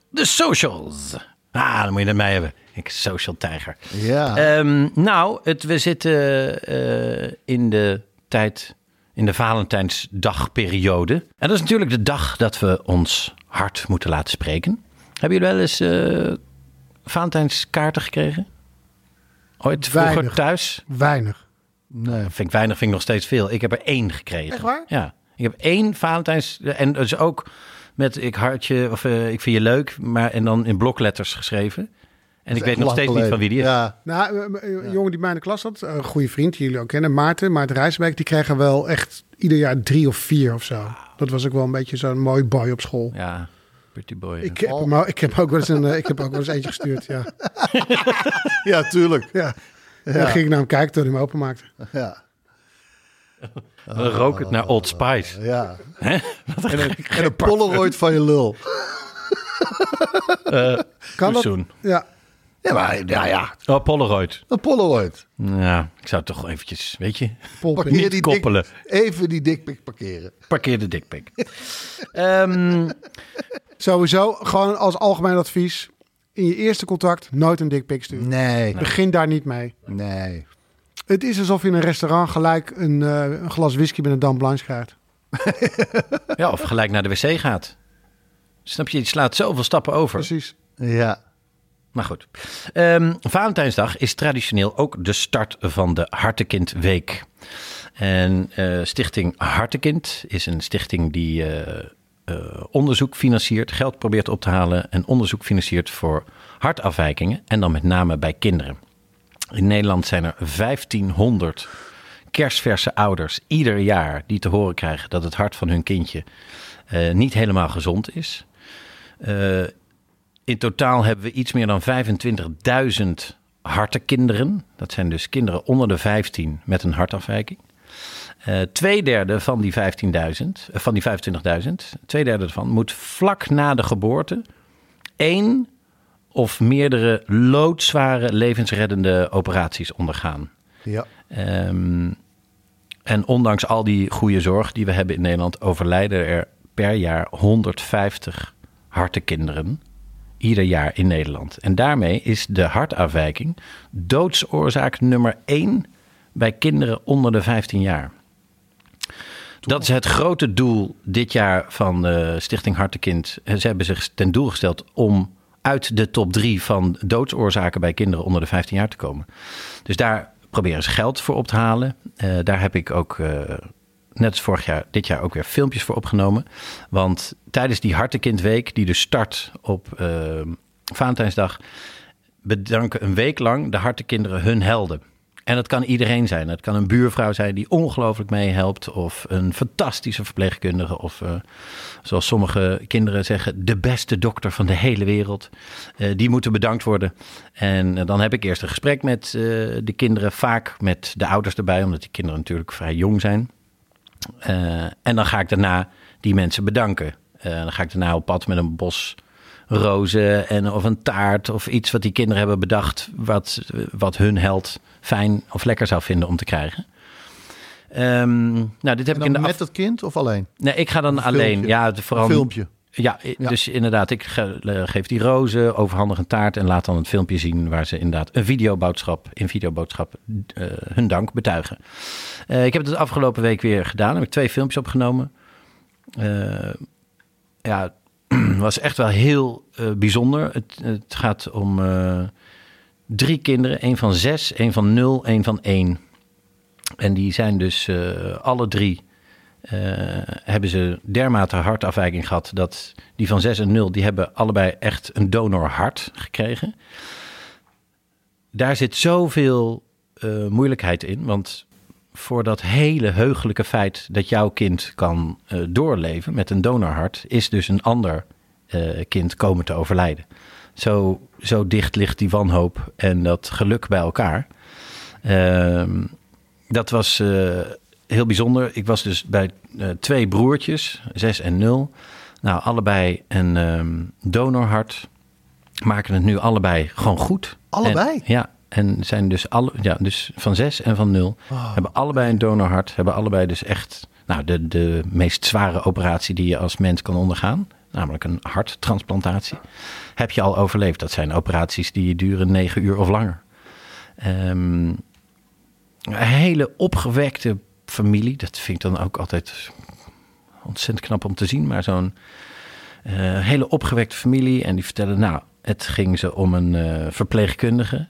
De socials. Ah, dan moet je het mij hebben. Ik social tijger. Ja. Ehm, nou, het, we zitten eh, in de tijd, in de Valentijnsdagperiode. En dat is natuurlijk de dag dat we ons hart moeten laten spreken. Hebben jullie wel eens eh Valentijnskaarten gekregen? Ooit vroeger Weinig. thuis? Weinig. Nee. Vind ik weinig, vind ik nog steeds veel. Ik heb er één gekregen. Echt waar? Ja. Ik heb één Valentijns... En dus ook met ik hartje of eh, ik vind je leuk. Maar, en dan in blokletters geschreven. En ik weet nog steeds niet van wie die is. Ja. Nou, eh, eh, een jongen die mij in de klas had, een goede vriend die jullie ook kennen, Maarten, Maarten Rijswijk, die kregen wel echt ieder jaar drie of vier of zo. Dat was ook wel een beetje zo'n mooi boy op school. Ja, pretty boy. Ik heb, hem, ook- ik heb ook wel eens een, ik heb ook wel eens eentje gestuurd, ja. (laughs) ja, tuurlijk. ja. (laughs) En dan ging ik naar hem kijken toen hij hem openmaakte. Ja. Dan rook het naar Old Spice. ja. (laughs) En, een, (laughs) en een Polaroid van je lul. Kan dat? Zoen. Ja. Ja, maar ja, ja. Oh, Polaroid. Een Polaroid. Ja, ik zou toch eventjes, weet je. Parkeer die koppelen. Dik, even die dikpik parkeren. parkeer de dikpik. Ehm Sowieso, gewoon als algemeen advies, in je eerste contact nooit een dikpik sturen. Nee. Begin daar niet mee. Nee. Het is alsof je in een restaurant gelijk een, eh, een glas whisky met een dame blanche krijgt. ja, of gelijk naar de wc gaat. Snap je, je slaat zoveel stappen over. Precies. Ja. Maar goed. Ehm, Valentijnsdag is traditioneel ook de start van de Hartekindweek. En eh, Stichting Hartekind is een stichting die eh, onderzoek financiert, geld probeert op te halen en onderzoek financiert voor hartafwijkingen. En dan met name bij kinderen. In Nederland zijn er 1500 kerstverse ouders ieder jaar die te horen krijgen dat het hart van hun kindje eh, niet helemaal gezond is. Eh, in totaal hebben we iets meer dan 25.000 hartekinderen. Dat zijn dus kinderen onder de 15 met een hartafwijking. Eh tweederde van die 15.000, eh, van die 25.000, tweederde ervan moet vlak na de geboorte één of meerdere loodzware levensreddende operaties ondergaan. Ja. Ehm, en ondanks al die goede zorg die we hebben in Nederland, overlijden er per jaar 150 hartekinderen. Ieder jaar in Nederland. En daarmee is de hartafwijking doodsoorzaak nummer 1 bij kinderen onder de 15 jaar. Dat is het grote doel dit jaar van de Stichting Hartekind. Ze hebben zich ten doel gesteld om uit de top 3 van doodsoorzaken bij kinderen onder de 15 jaar te komen. Dus daar proberen ze geld voor op te halen. Eh, daar heb ik ook, eh, net als vorig jaar, dit jaar ook weer filmpjes voor opgenomen. Want tijdens die Hartekindweek, die dus start op eh, Valentijnsdag, bedanken een week lang de hartekinderen hun helden. En dat kan iedereen zijn. Het kan een buurvrouw zijn die ongelooflijk meehelpt. Of een fantastische verpleegkundige. Of eh, zoals sommige kinderen zeggen, de beste dokter van de hele wereld. Eh, die moeten bedankt worden. En eh, dan heb ik eerst een gesprek met de kinderen. Vaak met de ouders erbij, omdat die kinderen natuurlijk vrij jong zijn. En dan ga ik daarna die mensen bedanken. Dan ga ik daarna op pad met een bos rozen en of een taart of iets wat die kinderen hebben bedacht, wat, wat hun held fijn of lekker zou vinden om te krijgen. Ehm, nou, dit heb ik in de met af... dat kind of alleen? Nee, ik ga dan Een alleen. filmpje. Ja, vooral Een filmpje. Ja, dus inderdaad, ik ge- geef die rozen, overhandig een taart en laat dan het filmpje zien waar ze inderdaad een videoboodschap, in videoboodschap eh, hun dank betuigen. Eh, ik heb het de afgelopen week weer gedaan, heb ik twee filmpjes opgenomen. Eh, ja, (clears throat) was echt wel heel eh, bijzonder. Het, het gaat om eh, drie kinderen, één van zes, één van nul, één van één. En die zijn dus eh, alle drie hebben ze dermate hartafwijking gehad dat die van 6 en 0, die hebben allebei echt een donorhart gekregen. Daar zit zoveel moeilijkheid in, want voor dat hele heugelijke feit dat jouw kind kan eh, doorleven met een donorhart, is dus een ander eh, kind komen te overlijden. Zo, zo dicht ligt die wanhoop en dat geluk bij elkaar. Ehm, dat was eh, heel bijzonder. Ik was dus bij twee broertjes, 6 en 0. Nou, allebei een ehm, donorhart. Maken het nu allebei gewoon goed. Allebei? En, ja, en zijn dus, alle, ja, dus van 6 en van 0. Hebben allebei een donorhart. Hebben allebei dus echt nou, de, de meest zware operatie die je als mens kan ondergaan. Namelijk een harttransplantatie. Heb je al overleefd. Dat zijn operaties die duren 9 uur of langer. Ehm, een hele opgewekte familie. Dat vind ik dan ook altijd ontzettend knap om te zien. Maar zo'n eh, hele opgewekte familie. En die vertellen, nou, het ging ze om een eh, verpleegkundige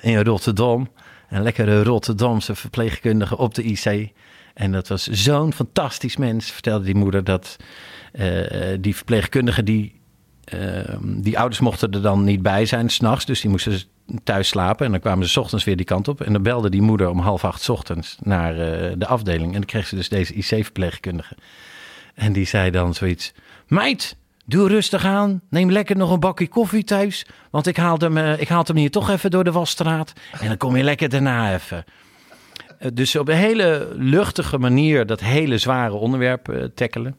in Rotterdam. Een lekkere Rotterdamse verpleegkundige op de IC. En dat was zo'n fantastisch mens, vertelde die moeder, dat eh, die verpleegkundige die Ehm, die ouders mochten er dan niet bij zijn s'nachts, dus die moesten thuis slapen. En dan kwamen ze ochtends weer die kant op. En dan belde die moeder om half acht ochtends naar eh, de afdeling. En dan kreeg ze dus deze IC-verpleegkundige. En die zei dan zoiets: Meid, doe rustig aan. Neem lekker nog een bakje koffie thuis. Want ik haal hem, eh, ik haal hem hier toch even door de wasstraat. En dan kom je lekker daarna even. Eh, dus op een hele luchtige manier dat hele zware onderwerp eh tackelen.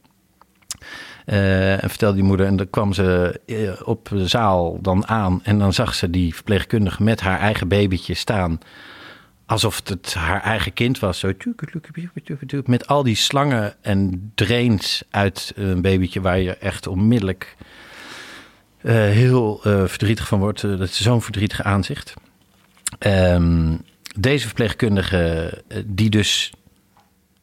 En vertelde die moeder, en dan kwam ze op de zaal dan aan. En dan zag ze die verpleegkundige met haar eigen babytje staan. Alsof het haar eigen kind was. Zo, met al die slangen en drains uit een babytje waar je echt onmiddellijk eh, heel eh, verdrietig van wordt. Eh, dat is zo'n verdrietig aanzicht. Ehm, deze verpleegkundige, die dus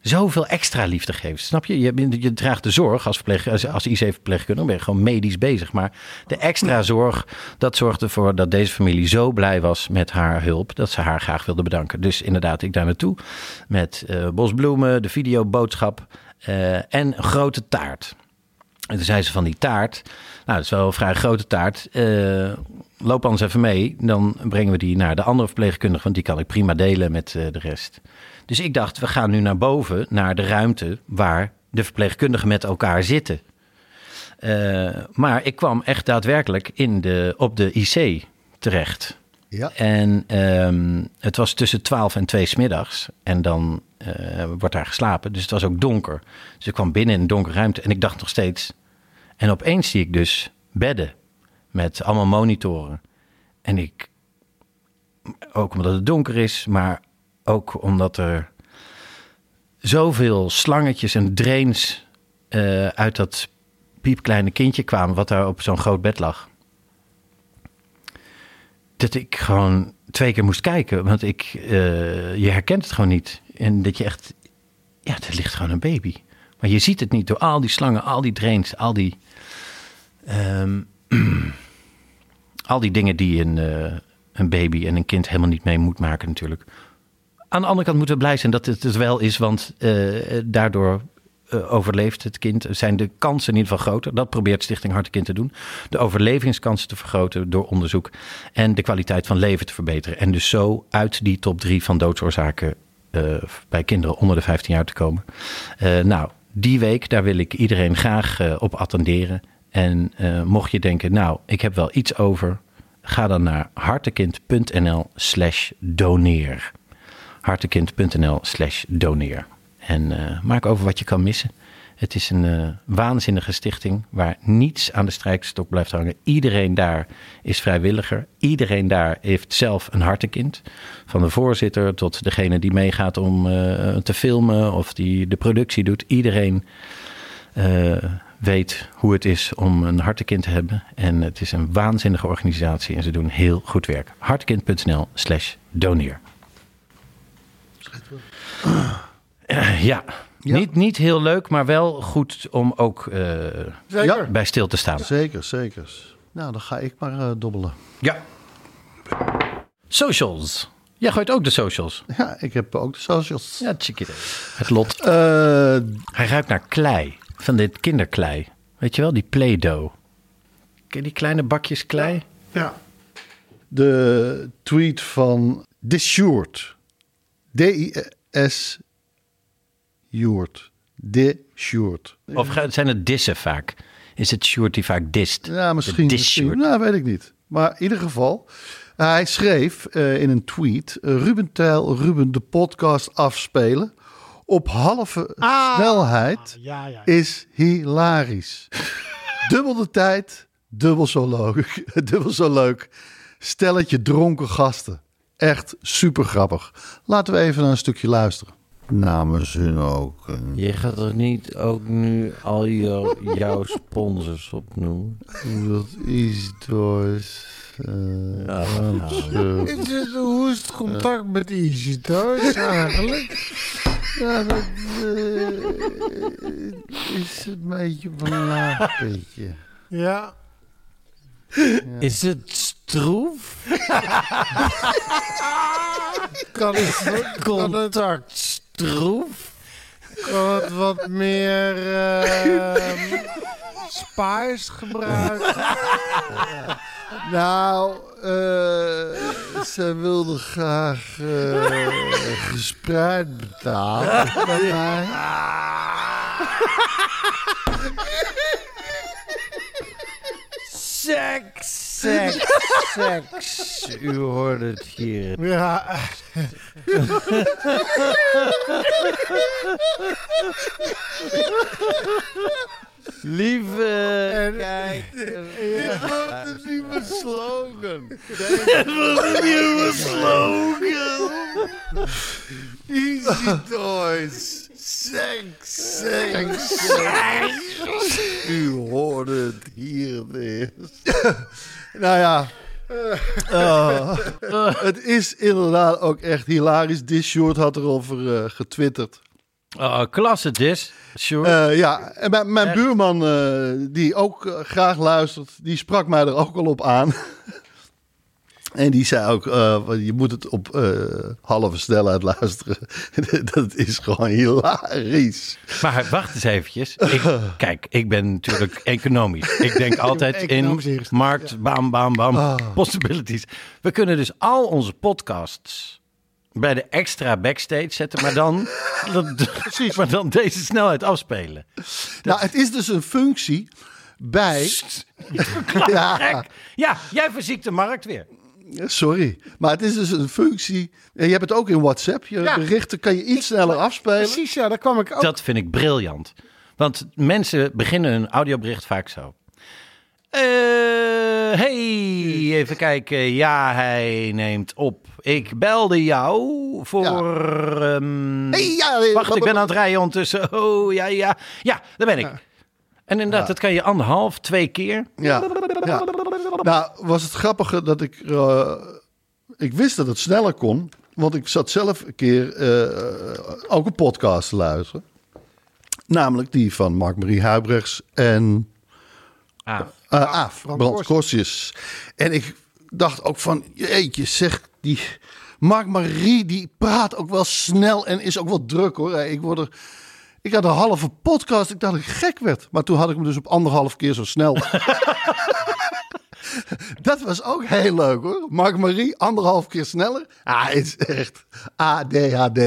zoveel extra liefde geeft. Snap je? Je, je draagt de zorg als, verpleeg, als, als IC-verpleegkundige, dan ben je gewoon medisch bezig. Maar de extra zorg, dat zorgde ervoor dat deze familie zo blij was met haar hulp, dat ze haar graag wilde bedanken. Dus inderdaad, ik daar naartoe met eh bosbloemen, de videoboodschap eh, en grote taart. En toen zei ze van die taart, nou dat is wel een vrij grote taart, eh, loop anders even mee. Dan brengen we die naar de andere verpleegkundige, want die kan ik prima delen met de rest. Dus ik dacht, we gaan nu naar boven, naar de ruimte waar de verpleegkundigen met elkaar zitten. Eh, maar ik kwam echt daadwerkelijk in de, op de IC terecht. Ja. En ehm, het was tussen 12 en 2 smiddags. En dan eh, wordt daar geslapen. Dus het was ook donker. Dus ik kwam binnen in een donkere ruimte. En ik dacht nog steeds. En opeens zie ik dus bedden. Met allemaal monitoren. En ik. Ook omdat het donker is. Maar ook omdat er. Zoveel slangetjes en drains. eh, uit dat piepkleine kindje kwamen. Wat daar op zo'n groot bed lag dat ik gewoon twee keer moest kijken. Want ik, eh, je herkent het gewoon niet. En dat je echt, ja, er ligt gewoon een baby. Maar je ziet het niet door al die slangen, al die drains, al die, ehm, (clears throat) al die dingen die een, eh, een baby en een kind helemaal niet mee moet maken natuurlijk. Aan de andere kant moeten we blij zijn dat het het wel is, want eh, daardoor eh, overleeft het kind, zijn de kansen in ieder geval groter. Dat probeert Stichting Hart en Kind te doen. De overlevingskansen te vergroten door onderzoek en de kwaliteit van leven te verbeteren. En dus zo uit die top drie van doodsoorzaken eh, bij kinderen onder de 15 jaar te komen. Nou, die week, daar wil ik iedereen graag op attenderen. En mocht je denken, nou, ik heb wel iets over, ga dan naar hartekind.nl slash doneer. hartekind.nl slash doneer. En eh, maak over wat je kan missen. Het is een eh, waanzinnige stichting waar niets aan de strijkstok blijft hangen. Iedereen daar is vrijwilliger. Iedereen daar heeft zelf een hartekind. Van de voorzitter tot degene die meegaat om eh, te filmen of die de productie doet. Iedereen weet hoe het is om een hartekind te hebben. En het is een waanzinnige organisatie en ze doen heel goed werk. hartekind.nl slash doneer. Eh, ja, Niet, niet heel leuk, maar wel goed om ook eh, bij stil te staan. Zeker, zeker. Nou, dan ga ik maar eh, dobbelen. Ja. Socials. Jij gooit ook de socials. Ja, ik heb ook de socials. Ja, check it. Het lot. Eh, Hij ruikt naar klei. Van dit kinderklei. Weet je wel, die Play-Doh. Ken je die kleine bakjes klei? Ja. de tweet van Dissured. D-I-S Sjoerd. Dissured. Of ga- zijn het dissen vaak? Is het Sjoerd die vaak dist? Ja, misschien. De nou, weet ik niet. Maar in ieder geval, hij schreef eh, in een tweet: eh, Ruben Tijl, Ruben de podcast afspelen op halve snelheid Ja, ja. is hilarisch. (laughs) dubbel de tijd, dubbel zo leuk. (laughs) dubbel zo leuk. Stelletje dronken gasten. Echt super grappig. Laten we even naar een stukje luisteren. Namens hun ook. Je gaat er niet ook nu al jou, jouw sponsors opnoemen? Dat is dus. eh, Ja, Is het- Hoe is het contact met Easy Toys eigenlijk? Ja, dat eh, is een beetje van een laag beetje. Ja. Is het stroef? (laughs) Kan het, Contact stroef? kan het wat meer spice gebruiken? (laughs) Nou, eh ze wilde graag eh, gespreid betalen. (laughs) Seks, seks, seks. U hoort het hier. Ja. Lieve, En- kijk. Wat een nieuwe slogan. Easy Toys. Seks, seks, seks. U hoorde het hier eerst. (laughs) nou ja. Oh, het is inderdaad ook echt hilarisch. This short had erover eh, getwitterd. Oh, klasse dis. Eh, ja, en mijn, mijn buurman, eh, die ook eh, graag luistert, die sprak mij er ook al op aan. En die zei ook, eh, je moet het op eh, halve snelheid luisteren. (laughs) dat is gewoon hilarisch. Maar wacht eens eventjes. Ik, (laughs) kijk, ik ben natuurlijk economisch. Ik denk (laughs) altijd in markt, bam, bam, bam, Ah. possibilities. We kunnen dus al onze podcasts bij de extra backstage zetten, maar dan, Precies. maar dan deze snelheid afspelen. Nou, het is dus een functie bij... ja. Ja, jij verziekt de markt weer. Sorry. Maar het is dus een functie... en Je hebt het ook in WhatsApp. Je Ja. berichten kan je iets sneller afspelen. Precies, ja, daar kwam ik ook. Dat vind ik briljant. Want mensen beginnen hun audiobericht vaak zo. Eh, hey, even kijken. Ja, hij neemt op. Ik belde jou voor... ehm, Hey, ja, wacht, ik ben aan het rijden ondertussen. Oh, ja, ja. Ja, daar ben ik. En inderdaad, dat kan je anderhalf, twee keer. Ja, ja. Nou, was het grappige dat ik... eh, ik wist dat het sneller kon. Want ik zat zelf een keer eh, ook een podcast te luisteren. Namelijk die van Mark-Marie Huibrechts en Ah, uh, Aaf, Frans Brand Korsjes. En ik dacht ook van, jeetje, zeg, die Mark-Marie, die praat ook wel snel en is ook wel druk hoor. Ik word er, Ik had een halve podcast. Ik dacht dat ik gek werd. Maar toen had ik hem dus op anderhalf keer zo snel. (laughs) dat was ook heel leuk hoor. Mark Marie, anderhalf keer sneller. Ah, is echt ADHD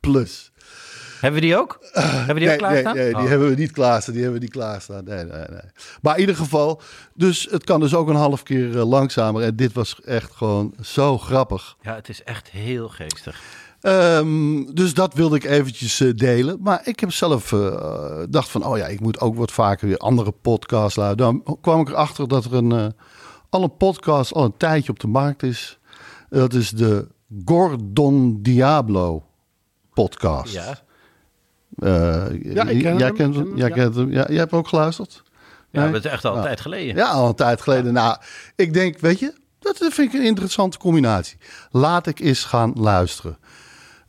plus. Hebben we die ook? Hebben we die ook nee, nee, klaarstaan? nee, die Oh. hebben we niet klaarstaan. Die hebben we niet klaarstaan. Nee, nee, nee. Maar in ieder geval, dus het kan dus ook een half keer eh, langzamer. En dit was echt gewoon zo grappig. Ja, het is echt heel geestig. Ehm, dus dat wilde ik eventjes eh, delen. Maar ik heb zelf eh dacht van, oh ja, ik moet ook wat vaker weer andere podcasts luisteren. Dan kwam ik erachter dat er een, eh, al een podcast al een tijdje op de markt is. Dat is de Gordon Diablo podcast. Ja. Eh, Ja, ik ken jij hem. kent hem. Jij, Ja. kent hem. Ja, jij hebt ook geluisterd? Ja, Nee? dat is echt al een Ja. tijd geleden. Ja, al een tijd geleden. Nou, ik denk, weet je, dat vind ik een interessante combinatie. Laat ik eens gaan luisteren.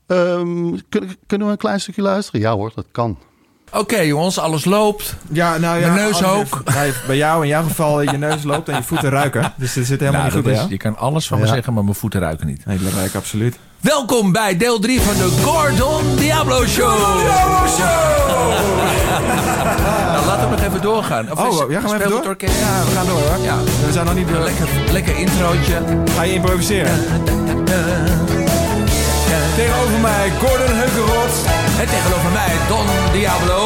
Ehm, kun- kunnen we een klein stukje luisteren? Ja hoor, dat kan. Oké jongens, alles loopt. Ja, nou ja. Mijn neus ook. (laughs) Bij, bij jou in jouw geval je neus loopt en je voeten ruiken. Dus er zit helemaal Nou, niet goed bij je kan alles van me zeggen, maar mijn voeten ruiken niet. Nee, dat absoluut. Welkom bij deel 3 van de Gordon Diablo Show. (laughs) nou, laten we nog even doorgaan. Of Oh, ja, gaan we even door? orkest? Ja, we gaan door hoor. Ja. We zijn nog niet door. Lekker, lekker introotje. Ga je improviseren? Tegenover mij Gordon Heukenrot. En tegenover mij Don Diablo.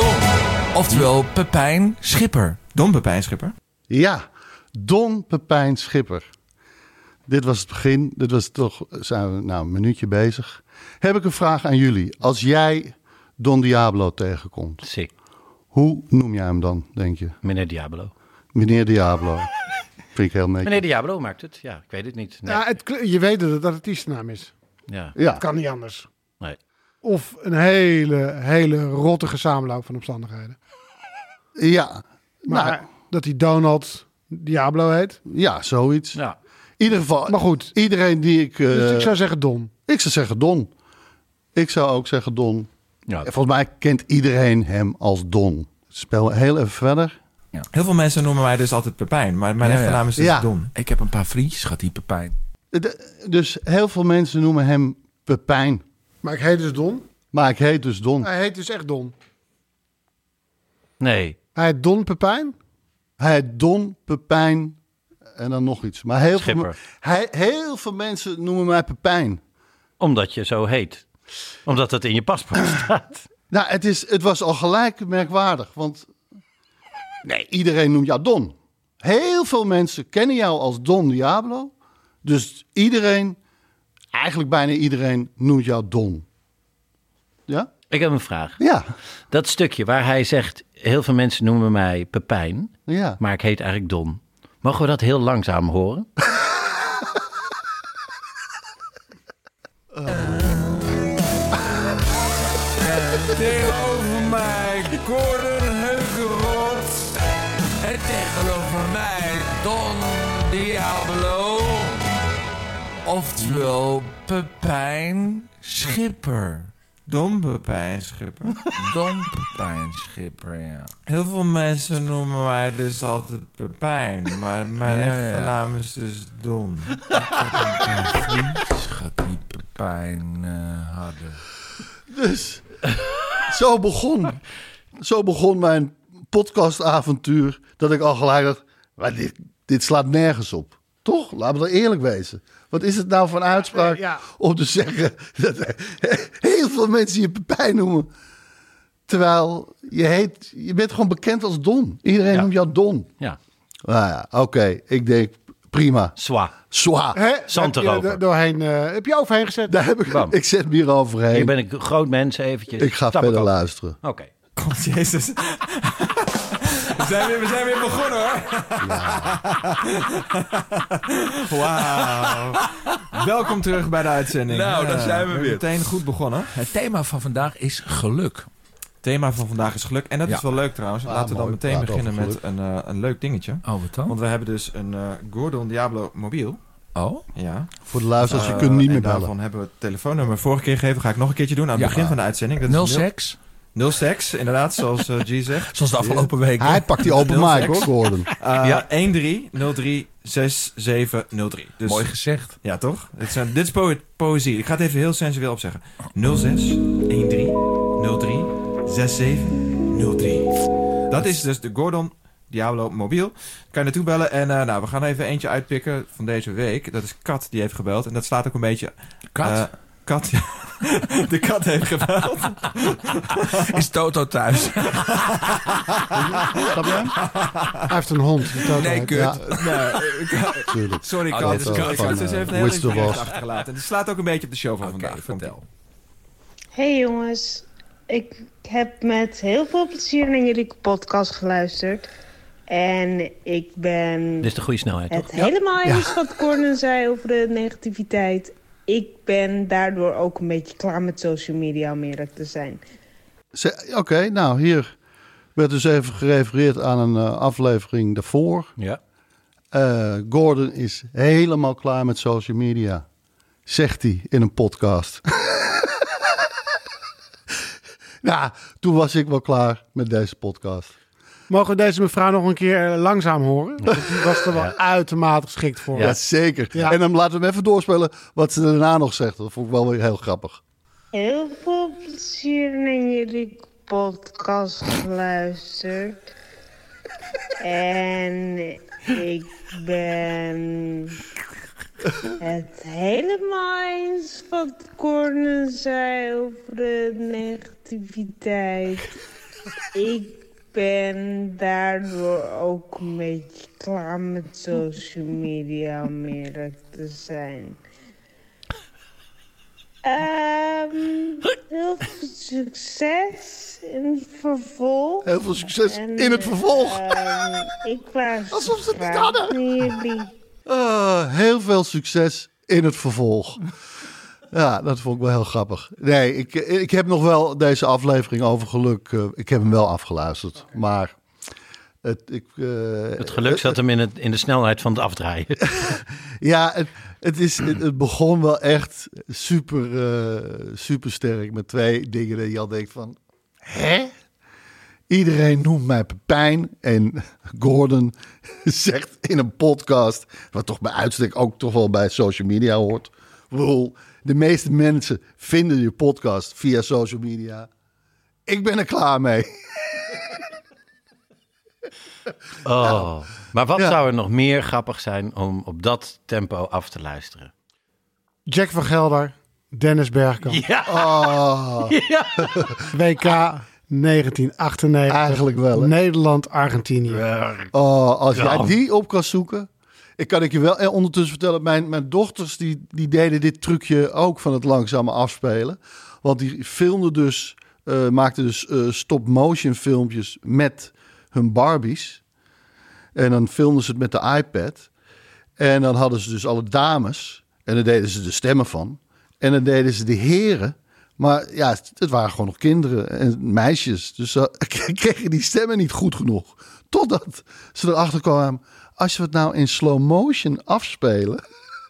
Oftewel Pepijn Schipper. Don Pepijn Schipper. Ja, Don Pepijn Schipper. Dit was het begin. Dit was toch, zijn we nou een minuutje bezig. Heb ik een vraag aan jullie. Als jij Don Diablo tegenkomt, Sick. hoe noem jij hem dan, denk je? Meneer Diablo. Meneer Diablo. (laughs) Vind ik heel netjes. Meneer Diablo maakt het. Ja, ik weet het niet. Nee. Ja, het, je weet dat het artiestennaam is. Ja. Ja, Kan niet anders. Nee. Of een hele, hele rottige samenloop van omstandigheden. ja. Maar Nou, dat hij Donald Diablo heet. ja, zoiets. Ja. In ieder geval, Maar goed, iedereen die ik... eh, dus ik zou zeggen Don. Ik zou zeggen Don. Ik zou ook zeggen Don. Ja. Volgens mij kent iedereen hem als Don. Spel heel even verder. Heel veel mensen noemen mij dus altijd Pepijn. Maar mijn Ja, echte ja. naam is dus Ja. Don. Ik heb een paar vriendjes gehad, die Pepijn. De- dus heel veel mensen noemen hem Pepijn. Maar ik heet dus Don. Maar ik heet dus Don. Hij heet dus echt Don. Nee. Hij heet Don Pepijn. Hij heet Don, Pepijn en dan nog iets. Maar heel veel, Schipper. hij, heel veel mensen noemen mij Pepijn. Omdat je zo heet. Omdat het in je paspoort (laughs) staat. Nou, het, is, het was al gelijk merkwaardig. Want nee, iedereen noemt jou Don. Heel veel mensen kennen jou als Don Diablo. Dus iedereen, eigenlijk bijna iedereen, noemt jou Don. Ja? Ik heb een vraag. Ja. Dat stukje waar hij zegt... heel veel mensen noemen mij Pepijn... Ja. maar ik heet eigenlijk Don. Mogen we dat heel langzaam horen? (laughs) Oftewel Pepijn Schipper. Don Pepijn Schipper. (laughs) Don Pepijn Schipper, ja. Heel veel mensen noemen mij dus altijd Pepijn. Maar mijn Ja, echte ja. naam is dus Don. Schat die Pepijn eh, hadden. Dus zo begon, zo begon mijn podcastavontuur. Dat ik al gelijk dacht, maar dit, dit slaat nergens op. Toch? Laten we er eerlijk wezen. Wat is het nou voor een uitspraak Ja. om te zeggen dat heel veel mensen je Pepijn noemen. Terwijl je heet, je bent gewoon bekend als Don. Iedereen Ja. noemt jou Don. Ja. Nou ja, oké. Ik denk, prima. Zwa. Hè? Zand Heb je erover. Doorheen, eh, heb je overheen gezet? Daar heb ik, Bam. ik zet me hier overheen. Hier ben ik een groot mens eventjes. ik ga Stap verder luisteren. Oké. God, Jezus. We zijn, weer, we zijn weer begonnen hoor. Wauw. Welkom terug bij de uitzending. Nou, daar Ja, zijn we weer. Meteen goed begonnen. Het thema van vandaag is geluk. Het thema van vandaag is geluk. En dat Ja. is wel leuk trouwens. Ah, Laten we dan mooi. meteen Praat beginnen met een, eh, een leuk dingetje. Oh, wat dan? Want we hebben dus een eh, Gordon Diablo mobiel. Oh? Ja. Voor de luisteraars, je Eh, kunt niet meer en bellen. daarvan hebben we het telefoonnummer vorige keer gegeven. Ga ik nog een keertje doen aan het Ja. begin van de uitzending. Dat is Nul seks? Inderdaad, zoals eh, G zegt. (laughs) Zoals de afgelopen week. Hij pakt die open mic hoor, Gordon. Uh, (laughs) Ja. 13036703. Dus, Mooi gezegd. Ja, toch? Dit, zijn, dit is poë- poëzie. Ik ga het even heel sensueel opzeggen. 06 13 03 6703. Dat is dus de Gordon Diablo mobiel. Kan je naartoe bellen. En eh, nou, we gaan even eentje uitpikken van deze week. Dat is Kat die heeft gebeld. En dat slaat ook een beetje... Kat? Kat. De kat heeft gebeld. Is Toto thuis? Snap je? Hij heeft een hond. Toto Nee, kut. Ja. Nee, ik- sorry Oh, Kat. dit is eh, heeft een hele achtergelaten. En het slaat ook een beetje op de show van vandaag. Vertel. Hey jongens, ik heb met heel veel plezier naar jullie podcast geluisterd. En ik ben Dit is de goede snelheid, toch? het helemaal eens wat Gordon zei over de negativiteit. Ik ben daardoor ook een beetje klaar met social media om eerlijk te zijn. Oké, nou hier werd dus even gerefereerd aan een eh, aflevering daarvoor. Ja. Eh, Gordon is helemaal klaar met social media, zegt hij in een podcast. (laughs) nou, toen was ik wel klaar met deze podcast. Mogen we deze mevrouw nog een keer eh, langzaam horen? Die was er wel (laughs) uitermate geschikt voor. Ja, zeker. Ja. En dan laten we hem even doorspelen wat ze daarna nog zegt. Dat vond ik wel weer heel grappig. Heel veel plezier naar jullie podcast geluisterd. En ik ben het helemaal eens wat Gordon zei over de negativiteit. Ik ben daardoor ook een beetje klaar met social media, om eerlijk te zijn. Ehm, heel veel succes in het vervolg. Heel veel succes En, in het vervolg. ehm, ik was (laughs) Alsof ze het niet hadden. Ah, heel veel succes in het vervolg. Ja, dat vond ik wel heel grappig. Nee, ik, ik heb nog wel deze aflevering over geluk. eh, ik heb hem wel afgeluisterd. Maar het, ik, eh, Het geluk zat hem in, het, in de snelheid van het afdraaien. (laughs) Ja, het, het, is, het, het begon wel echt super, eh, super sterk met twee dingen dat je al denkt van... Hè? Iedereen noemt mij Pepijn en (laughs) Gordon (laughs) zegt in een podcast... wat toch bij uitstek ook toch wel bij social media hoort... Bedoel, de meeste mensen vinden je podcast via social media. Ik ben er klaar mee. (laughs) Oh. Maar wat Ja. zou er nog meer grappig zijn om op dat tempo af te luisteren? Jack van Gelder, Dennis Bergkamp. Ja. (laughs) Oh, (laughs) ja. WK 1998. eigenlijk wel. hè? Nederland-Argentinië. Oh, als jij Ram. die op kan zoeken. Ik kan ik je wel eh, ondertussen vertellen. Mijn, mijn dochters die, die deden dit trucje ook van het langzame afspelen. Want die filmden dus, eh, maakten dus eh, stop-motion filmpjes met hun Barbies. En dan filmden ze het met de iPad. En dan hadden ze dus alle dames. En dan deden ze de stemmen van. En dan deden ze de heren. Maar ja, het waren gewoon nog kinderen en meisjes. Dus ze (laughs) kregen die stemmen niet goed genoeg. Totdat ze erachter kwamen. Als we het nou in slow motion afspelen,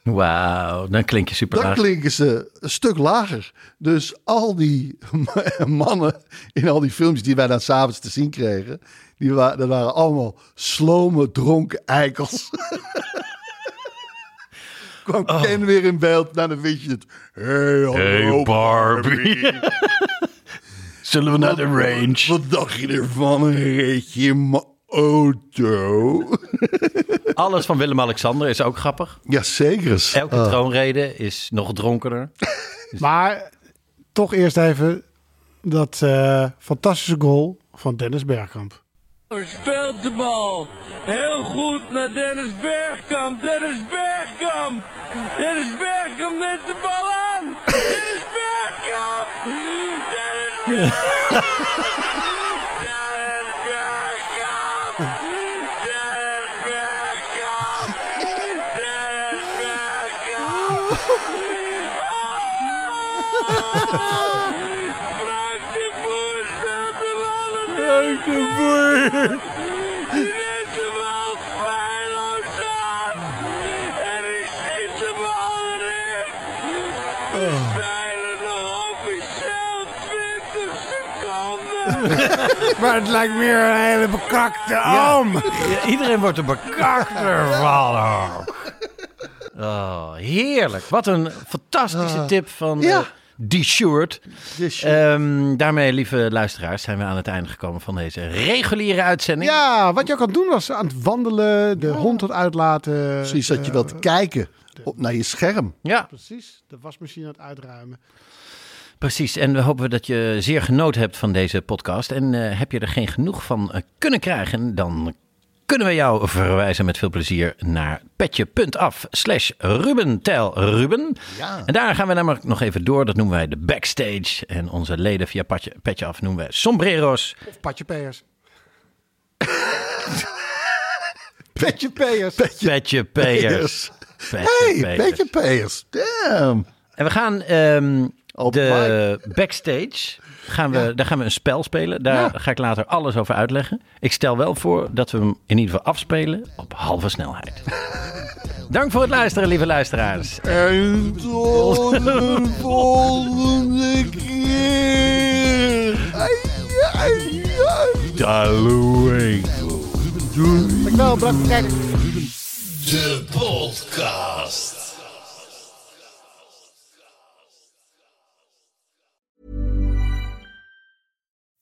Wauw, dan klink je super dan laag. klinken ze een stuk lager. Dus al die (laughs) mannen in al die filmpjes die wij dan s'avonds te zien kregen, die waren, dat waren allemaal slome, dronken eikels. (laughs) Kwam Ken weer in beeld, nou dan weet je het. Hey, hallo, Hey, Barbie. (laughs) Zullen we naar de range? Wat dacht je ervan? Mijn auto. (laughs) Alles van Willem-Alexander is ook grappig. Ja, zeker. Elke Ah. troonrede is nog dronkener. (laughs) Maar toch eerst even dat eh, fantastische goal van Dennis Bergkamp. Speelt de bal. Heel goed naar Dennis Bergkamp. Dennis Bergkamp. Dennis Bergkamp neemt de bal aan. Dennis Bergkamp. Dennis (laughs) de Boer speelt de bal aan Frank de Boer. Die neemt de bal feilloos aan. En die schiet de bal erin. We spelen nog officieel 20 seconden. (laughs) Maar het lijkt meer een hele bekakte oom. Ja, iedereen wordt er bekakter (laughs) van. Oh, heerlijk. Wat een fantastische tip van Ja. eh, die shirt. Ehm, daarmee, lieve luisteraars, zijn we aan het einde gekomen van deze reguliere uitzending. Ja, wat je ook kan doen was aan het wandelen, de hond wat uitlaten. Precies dat je eh, wilt kijken op, naar je scherm. Ja, Precies, de wasmachine aan het uitruimen. Precies. En we hopen dat je zeer genoten hebt van deze podcast. En eh, heb je er geen genoeg van eh, kunnen krijgen, dan kunnen we jou verwijzen met veel plezier naar petje.af slash Ruben Tel Ruben. Ja. En daar gaan we namelijk nog even door. Dat noemen wij de backstage. En onze leden via Petje, Petje Af noemen wij sombreros. Of patje peers. Petje peers. (laughs) Petje Payers. Hey, payers. Damn. En we gaan ehm, Op de backstage. Gaan we, Daar gaan we een spel spelen. Daar ga ik later alles over uitleggen. Ik stel wel voor dat we hem in ieder geval afspelen op halve snelheid. (laughs) Dank voor het luisteren, lieve luisteraars. En tot de volgende keer. Doei. Dankjewel, bedankt voor het kijken. De podcast.